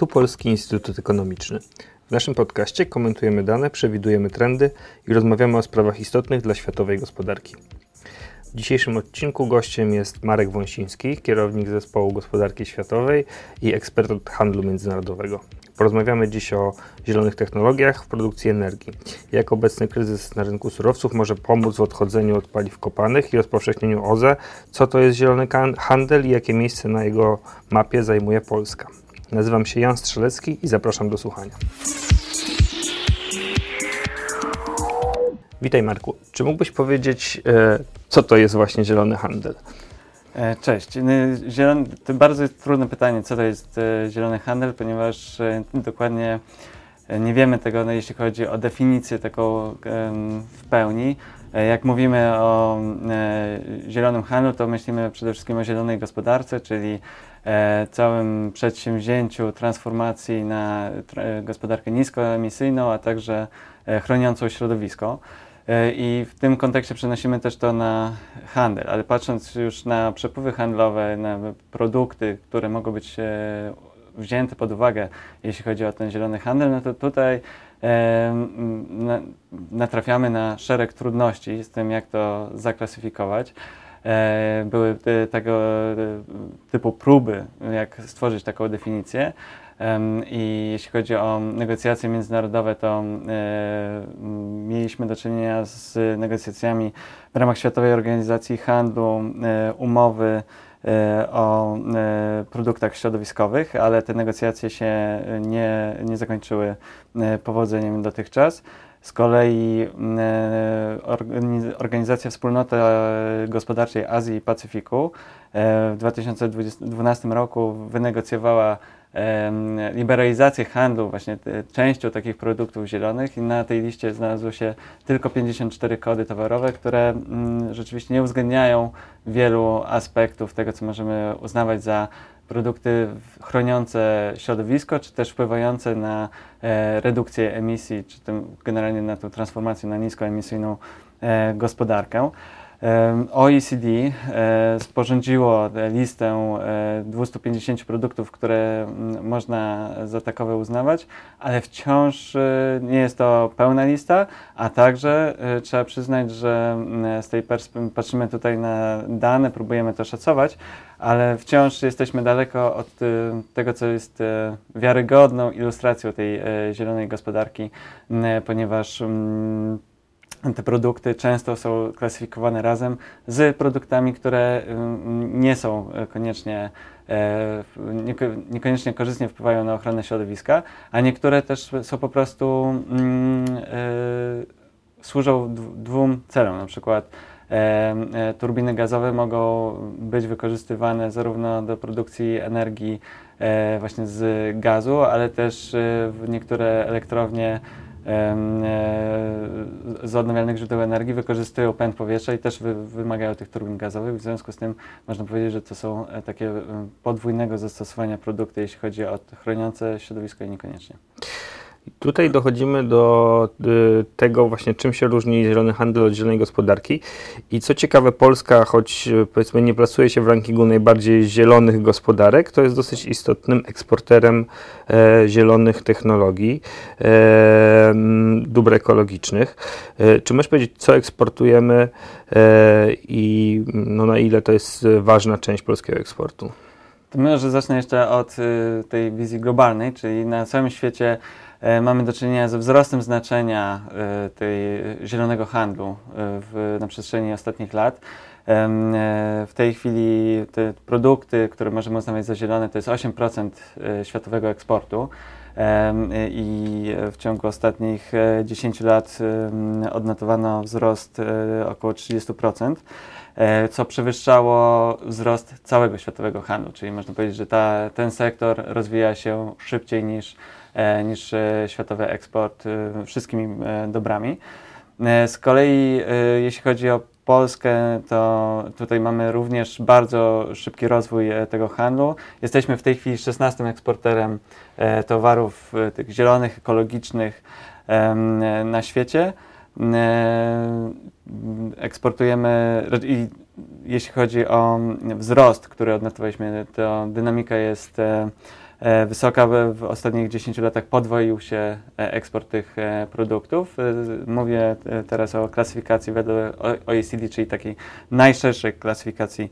Tu Polski Instytut Ekonomiczny. W naszym podcaście komentujemy dane, przewidujemy trendy i rozmawiamy o sprawach istotnych dla światowej gospodarki. W dzisiejszym odcinku gościem jest Marek Wąsiński, kierownik zespołu gospodarki światowej i ekspert od handlu międzynarodowego. Porozmawiamy dziś o zielonych technologiach w produkcji energii. Jak obecny kryzys na rynku surowców może pomóc w odchodzeniu od paliw kopanych i rozpowszechnieniu OZE, co to jest zielony handel i jakie miejsce na jego mapie zajmuje Polska. Nazywam się Jan Strzelecki i zapraszam do słuchania. Witaj Marku. Czy mógłbyś powiedzieć, e, co to jest właśnie zielony handel? E, cześć. Zielony, to bardzo trudne pytanie, co to jest e, zielony handel, ponieważ dokładnie nie wiemy tego, no, jeśli chodzi o definicję taką w pełni. Jak mówimy o zielonym handlu, to myślimy przede wszystkim o zielonej gospodarce, czyli całym przedsięwzięciu transformacji na gospodarkę niskoemisyjną, a także chroniącą środowisko. E, I w tym kontekście przenosimy też to na handel, ale patrząc już na przepływy handlowe, na produkty, które mogą być e, wzięte pod uwagę, jeśli chodzi o ten zielony handel, no to tutaj e, natrafiamy na szereg trudności z tym, jak to zaklasyfikować. Były tego typu próby, jak stworzyć taką definicję. I jeśli chodzi o negocjacje międzynarodowe, to mieliśmy do czynienia z negocjacjami w ramach Światowej Organizacji Handlu, e, umowy e, o e, produktach środowiskowych, ale te negocjacje się nie, nie zakończyły powodzeniem dotychczas. Z kolei Organizacja Wspólnoty Gospodarczej Azji i Pacyfiku w 2012 roku wynegocjowała liberalizację handlu właśnie częścią takich produktów zielonych i na tej liście znalazło się tylko 54 kody towarowe, które mm, rzeczywiście nie uwzględniają wielu aspektów tego, co możemy uznawać za produkty chroniące środowisko, czy też wpływające na e, redukcję emisji, czy tym generalnie na tą transformację na niskoemisyjną e, gospodarkę. OECD e, sporządziło listę 250 e, produktów, które można za takowe uznawać, ale wciąż e, nie jest to pełna lista, a także trzeba przyznać, że z tej perspektywy patrzymy tutaj na dane, próbujemy to szacować, ale wciąż jesteśmy daleko od tego, co jest wiarygodną ilustracją tej zielonej gospodarki, ponieważ te produkty często są klasyfikowane razem z produktami, które nie są koniecznie, e, niekoniecznie korzystnie wpływają na ochronę środowiska, a niektóre też są po prostu mm, e, służą dwóm celom, na przykład e, turbiny gazowe mogą być wykorzystywane zarówno do produkcji energii właśnie z gazu, ale też w niektóre elektrownie z odnawialnych źródeł energii wykorzystują pęd powietrza i też wy, wymagają tych turbin gazowych. W związku z tym można powiedzieć, że to są e, takie podwójnego zastosowania produkty, jeśli chodzi o chroniące środowisko i niekoniecznie. Tutaj dochodzimy do y, tego właśnie, czym się różni zielony handel od zielonej gospodarki. I co ciekawe, Polska, choć y, powiedzmy nie plasuje się w rankingu najbardziej zielonych gospodarek, to jest dosyć istotnym eksporterem e, zielonych technologii, e, dóbr ekologicznych. E, czy możesz powiedzieć, co eksportujemy e, i no, na ile to jest ważna część polskiego eksportu? To może zacznę jeszcze od y, tej wizji globalnej, czyli na całym świecie mamy do czynienia ze wzrostem znaczenia e, tej zielonego handlu e, w, na przestrzeni ostatnich lat. W tej chwili te produkty, które możemy uznawać za zielone, to jest 8% światowego eksportu i w ciągu ostatnich 10 lat odnotowano wzrost około 30%, co przewyższało wzrost całego światowego handlu, czyli można powiedzieć, że ta, ten sektor rozwija się szybciej niż E, niż e, światowy eksport e, wszystkimi dobrami. Z kolei, jeśli chodzi o Polskę, to tutaj mamy również bardzo szybki rozwój tego handlu. Jesteśmy w tej chwili 16 eksporterem towarów tych zielonych, ekologicznych na świecie. Eksportujemy i jeśli chodzi o wzrost, który odnotowaliśmy, to dynamika jest wysoka. W ostatnich 10 latach podwoił się eksport tych produktów. Mówię teraz o klasyfikacji według OECD, czyli takiej najszerszej klasyfikacji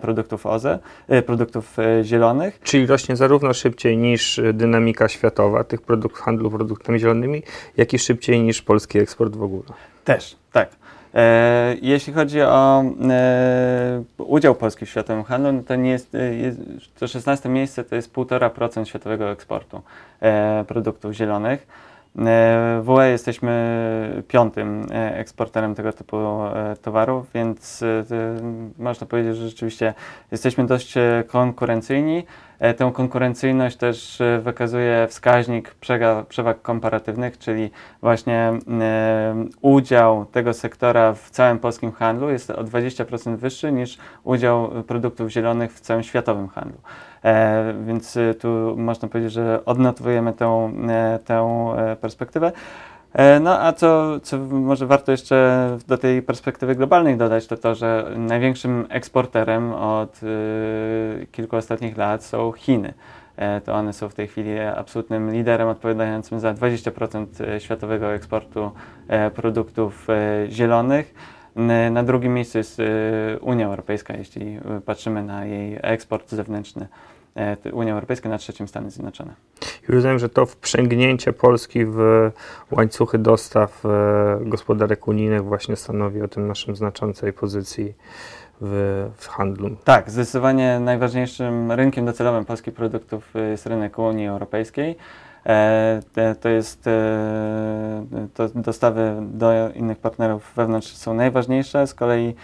produktów OZE, produktów zielonych. Czyli rośnie zarówno szybciej niż dynamika światowa tych produktów handlu produktami zielonymi, jak i szybciej niż polski eksport w ogóle. Też, tak. E, jeśli chodzi o e, udział Polski w światowym handlu, no to nie jest, e, jest, to 16 miejsce to jest 1,5% światowego eksportu produktów zielonych. W UE jesteśmy piątym eksporterem tego typu towarów, więc można powiedzieć, że rzeczywiście jesteśmy dość konkurencyjni. E, tę konkurencyjność też e, wykazuje wskaźnik przewag komparatywnych, czyli właśnie e, udział tego sektora w całym polskim handlu jest o 20% wyższy niż udział produktów zielonych w całym światowym handlu. Więc tu można powiedzieć, że odnotowujemy tę, tę perspektywę. E, no a co, co może warto jeszcze do tej perspektywy globalnej dodać, to to, że największym eksporterem od y, kilku ostatnich lat są Chiny. E, to one są w tej chwili absolutnym liderem odpowiadającym za 20% e, światowego eksportu produktów zielonych. Na drugim miejscu jest Unia Europejska, jeśli patrzymy na jej eksport zewnętrzny. Unia Europejska, na trzecim Stany Zjednoczone. I rozumiem, że to wprzęgnięcie Polski w łańcuchy dostaw e, gospodarek unijnych właśnie stanowi o tym naszym znaczącej pozycji w, w, handlu. Tak, zdecydowanie najważniejszym rynkiem docelowym polskich produktów jest rynek Unii Europejskiej. E, to jest e, to dostawy do innych partnerów wewnątrz są najważniejsze. Z kolei E,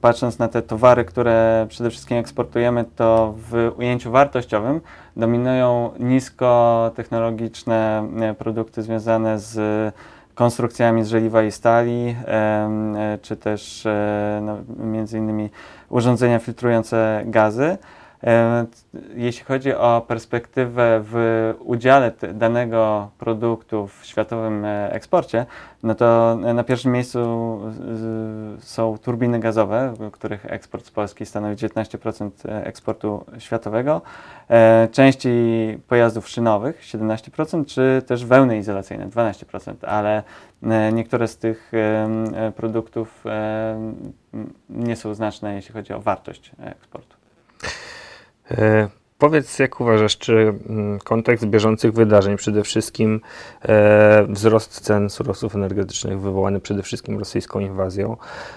patrząc na te towary, które przede wszystkim eksportujemy, to w ujęciu wartościowym dominują niskotechnologiczne e, produkty związane z konstrukcjami z żeliwa i stali, e, czy też no, między innymi urządzenia filtrujące gazy. E, jeśli chodzi o perspektywę w udziale danego produktu w światowym e, eksporcie, no to na pierwszym miejscu są turbiny gazowe, których eksport z Polski stanowi 19% e, eksportu światowego, części pojazdów szynowych 17%, czy też wełny izolacyjne 12%, ale niektóre z tych produktów nie są znaczne, jeśli chodzi o wartość eksportu. E, powiedz, jak uważasz, czy mm, kontekst bieżących wydarzeń, przede wszystkim e, wzrost cen surowców energetycznych wywołany przede wszystkim rosyjską inwazją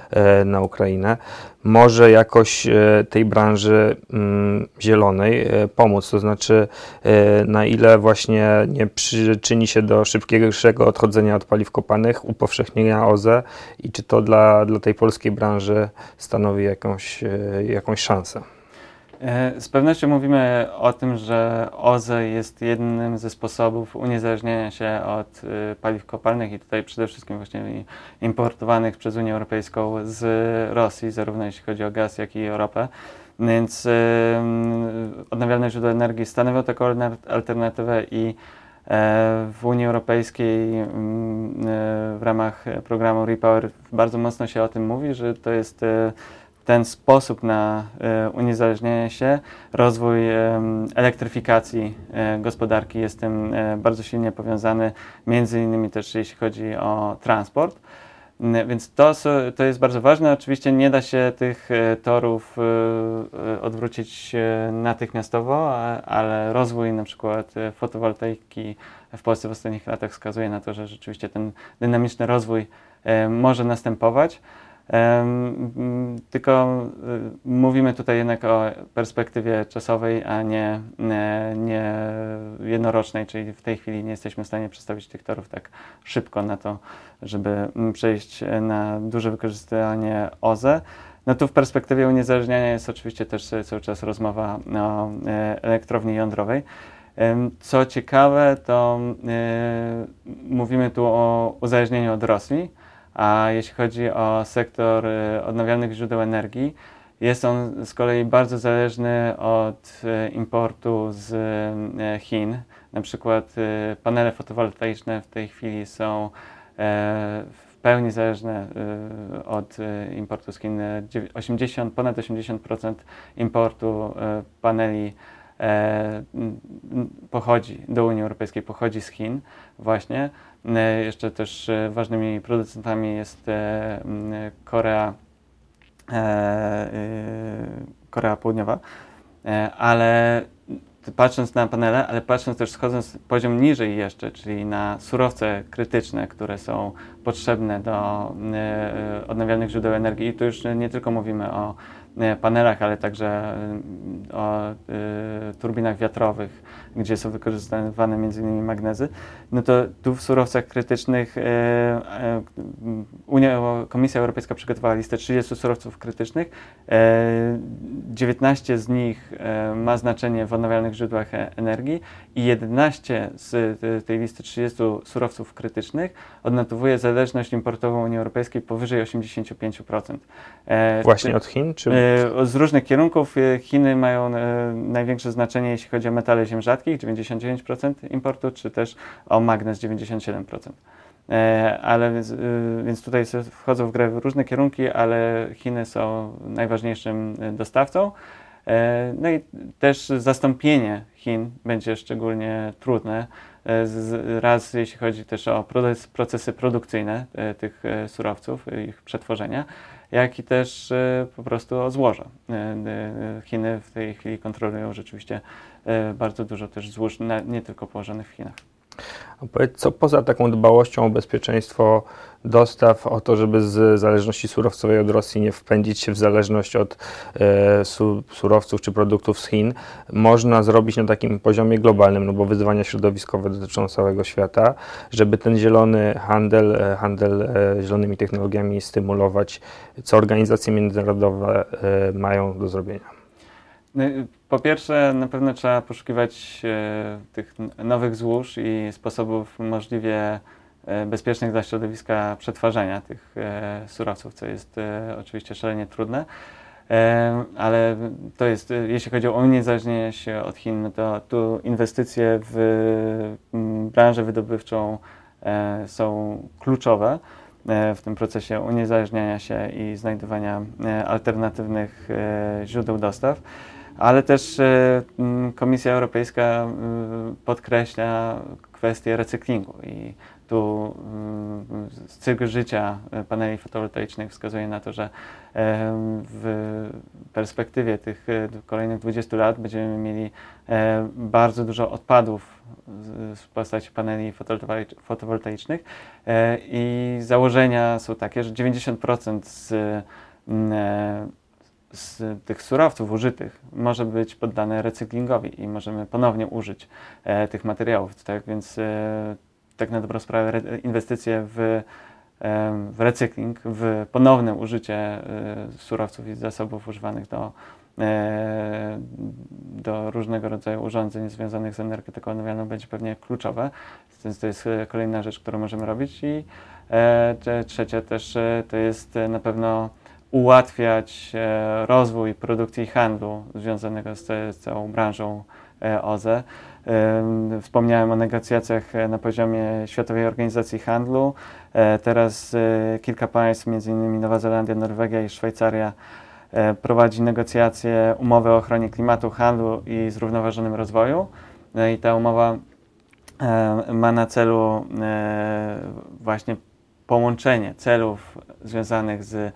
e, na Ukrainę, może jakoś e, tej branży mm, zielonej e, pomóc? To znaczy, e, na ile właśnie nie przyczyni się do szybkiego odchodzenia od paliw kopanych, upowszechnienia OZE i czy to dla, dla tej polskiej branży stanowi jakąś, jakąś szansę? E, z pewnością mówimy o tym, że OZE jest jednym ze sposobów uniezależnienia się od y, paliw kopalnych i tutaj przede wszystkim właśnie importowanych przez Unię Europejską z Rosji, zarówno jeśli chodzi o gaz, jak i o ropę. Więc y, odnawialne źródła energii stanowią taką alternatywę i e, w Unii Europejskiej mm, y, w ramach programu Repower bardzo mocno się o tym mówi, że to jest ten sposób na e, uniezależnienie się, rozwój elektryfikacji e, gospodarki jest tym e, bardzo silnie powiązany, między innymi też jeśli chodzi o transport. Więc to, to jest bardzo ważne. Oczywiście nie da się tych torów odwrócić natychmiastowo, ale rozwój na przykład fotowoltaiki w Polsce w ostatnich latach wskazuje na to, że rzeczywiście ten dynamiczny rozwój może następować. Tylko y, mówimy tutaj jednak o perspektywie czasowej, a nie, nie jednorocznej, czyli w tej chwili nie jesteśmy w stanie przedstawić tych torów tak szybko na to, żeby przejść na duże wykorzystywanie OZE. No tu w perspektywie uniezależniania jest oczywiście też cały czas rozmowa o e, elektrowni jądrowej. Co ciekawe, to e, mówimy tu o uzależnieniu od Rosji a jeśli chodzi o sektor y, odnawialnych źródeł energii, jest on z kolei bardzo zależny od y, importu z y, Chin. Na przykład panele fotowoltaiczne w tej chwili są e, w pełni zależne od importu z Chin. 80, ponad 80% importu paneli pochodzi do Unii Europejskiej, pochodzi z Chin właśnie. Jeszcze też ważnymi producentami jest Korea, Korea Południowa, ale patrząc na panele, ale patrząc też schodząc poziom niżej jeszcze, czyli na surowce krytyczne, które są potrzebne do e, odnawialnych źródeł energii. I tu już nie tylko mówimy o E, panelach, ale także e, o e, turbinach wiatrowych, gdzie są wykorzystywane m.in. magnezy, no to tu w surowcach krytycznych Unia, Komisja Europejska przygotowała listę 30 surowców krytycznych. 19 z nich ma znaczenie w odnawialnych źródłach energii i 11 z tej listy 30 surowców krytycznych odnotowuje zależność importową Unii Europejskiej powyżej 85%. Właśnie od Chin? Czy E, z różnych kierunków e, Chiny mają e, największe znaczenie, jeśli chodzi o metale ziem rzadkich, 99% importu, czy też o magnez 97%. Ale więc, więc tutaj wchodzą w grę różne kierunki, ale Chiny są najważniejszym dostawcą. No i też zastąpienie Chin będzie szczególnie trudne. Raz jeśli chodzi też o procesy produkcyjne tych surowców, ich przetworzenia, jak i też e, po prostu o złoża. E, e, Chiny w tej chwili kontrolują rzeczywiście bardzo dużo też złóż, nie tylko położonych w Chinach. A powiedz, co poza taką dbałością o bezpieczeństwo dostaw, o to, żeby z zależności surowcowej od Rosji nie wpędzić się w zależność od e, su, surowców czy produktów z Chin, można zrobić na takim poziomie globalnym, no bo wyzwania środowiskowe dotyczą całego świata, żeby ten zielony handel, e, handel e, zielonymi technologiami stymulować, co organizacje międzynarodowe e, mają do zrobienia? No, po pierwsze, na pewno trzeba poszukiwać e, tych nowych złóż i sposobów możliwie e, bezpiecznych dla środowiska przetwarzania tych e, surowców, co jest oczywiście szalenie trudne. Ale to jest, jeśli chodzi o uniezależnienie się od Chin, no to tu inwestycje w branżę wydobywczą są kluczowe w tym procesie uniezależniania się i znajdowania alternatywnych źródeł dostaw ale też e, Komisja Europejska e, podkreśla kwestię recyklingu i tu cykl życia paneli fotowoltaicznych wskazuje na to, że w perspektywie tych e, kolejnych 20 lat będziemy mieli bardzo dużo odpadów w postaci paneli fotowoltaicznych i założenia są takie, że 90% z z tych surowców użytych może być poddane recyklingowi i możemy ponownie użyć e, tych materiałów. Tak więc e, tak na dobrą sprawę re, inwestycje w, e, w recykling, w ponowne użycie e, surowców i zasobów używanych do, e, do różnego rodzaju urządzeń związanych z energetyką odnawialną będzie pewnie kluczowe. Więc to jest e, kolejna rzecz, którą możemy robić. I trzecia też to jest na pewno ułatwiać e, rozwój produkcji i handlu związanego z, całą branżą e, OZE. Wspomniałem o negocjacjach e, na poziomie Światowej Organizacji Handlu. Teraz kilka państw, m.in. Nowa Zelandia, Norwegia i Szwajcaria, prowadzi negocjacje umowy o ochronie klimatu, handlu i zrównoważonym rozwoju. No I ta umowa ma na celu właśnie połączenie celów związanych z E,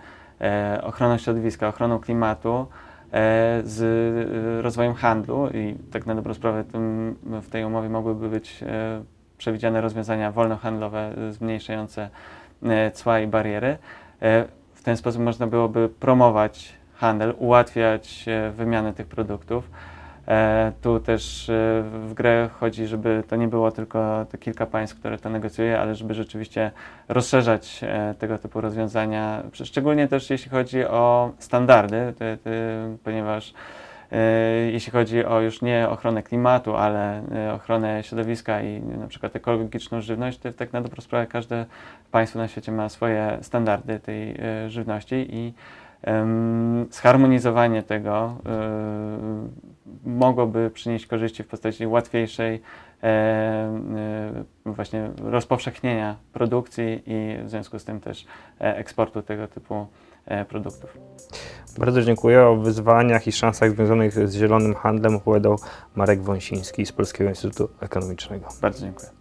ochroną środowiska, ochroną klimatu, e, z e, rozwojem handlu i tak na dobrą sprawę w tej umowie mogłyby być przewidziane rozwiązania wolnohandlowe zmniejszające cła i bariery. W ten sposób można byłoby promować handel, ułatwiać wymianę tych produktów. E, tu też e, w grę chodzi, żeby to nie było tylko te kilka państw, które to negocjuje, ale żeby rzeczywiście rozszerzać e, tego typu rozwiązania, szczególnie też jeśli chodzi o standardy, ponieważ jeśli chodzi o już nie ochronę klimatu, ale ochronę środowiska i na przykład ekologiczną żywność, to tak na dobrą sprawę każde państwo na świecie ma swoje standardy tej żywności i Zharmonizowanie tego mogłoby przynieść korzyści w postaci łatwiejszej y, właśnie rozpowszechnienia produkcji i w związku z tym też e, eksportu tego typu produktów. Bardzo dziękuję. O wyzwaniach i szansach związanych z zielonym handlem opowiadał Marek Wąsiński z Polskiego Instytutu Ekonomicznego. Bardzo dziękuję.